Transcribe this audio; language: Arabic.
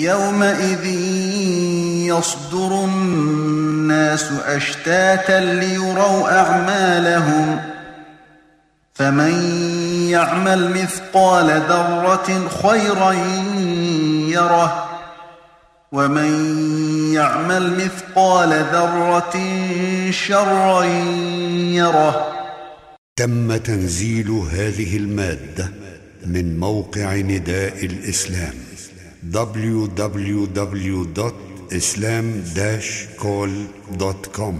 يومئذ يصدر الناس أشتاتا ليروا أعمالهم فمن يعمل مثقال ذرة خيرا يره ومن يعمل مثقال ذرة شرا يره تم تنزيل هذه المادة من موقع نداء الإسلام. www.islam-call.com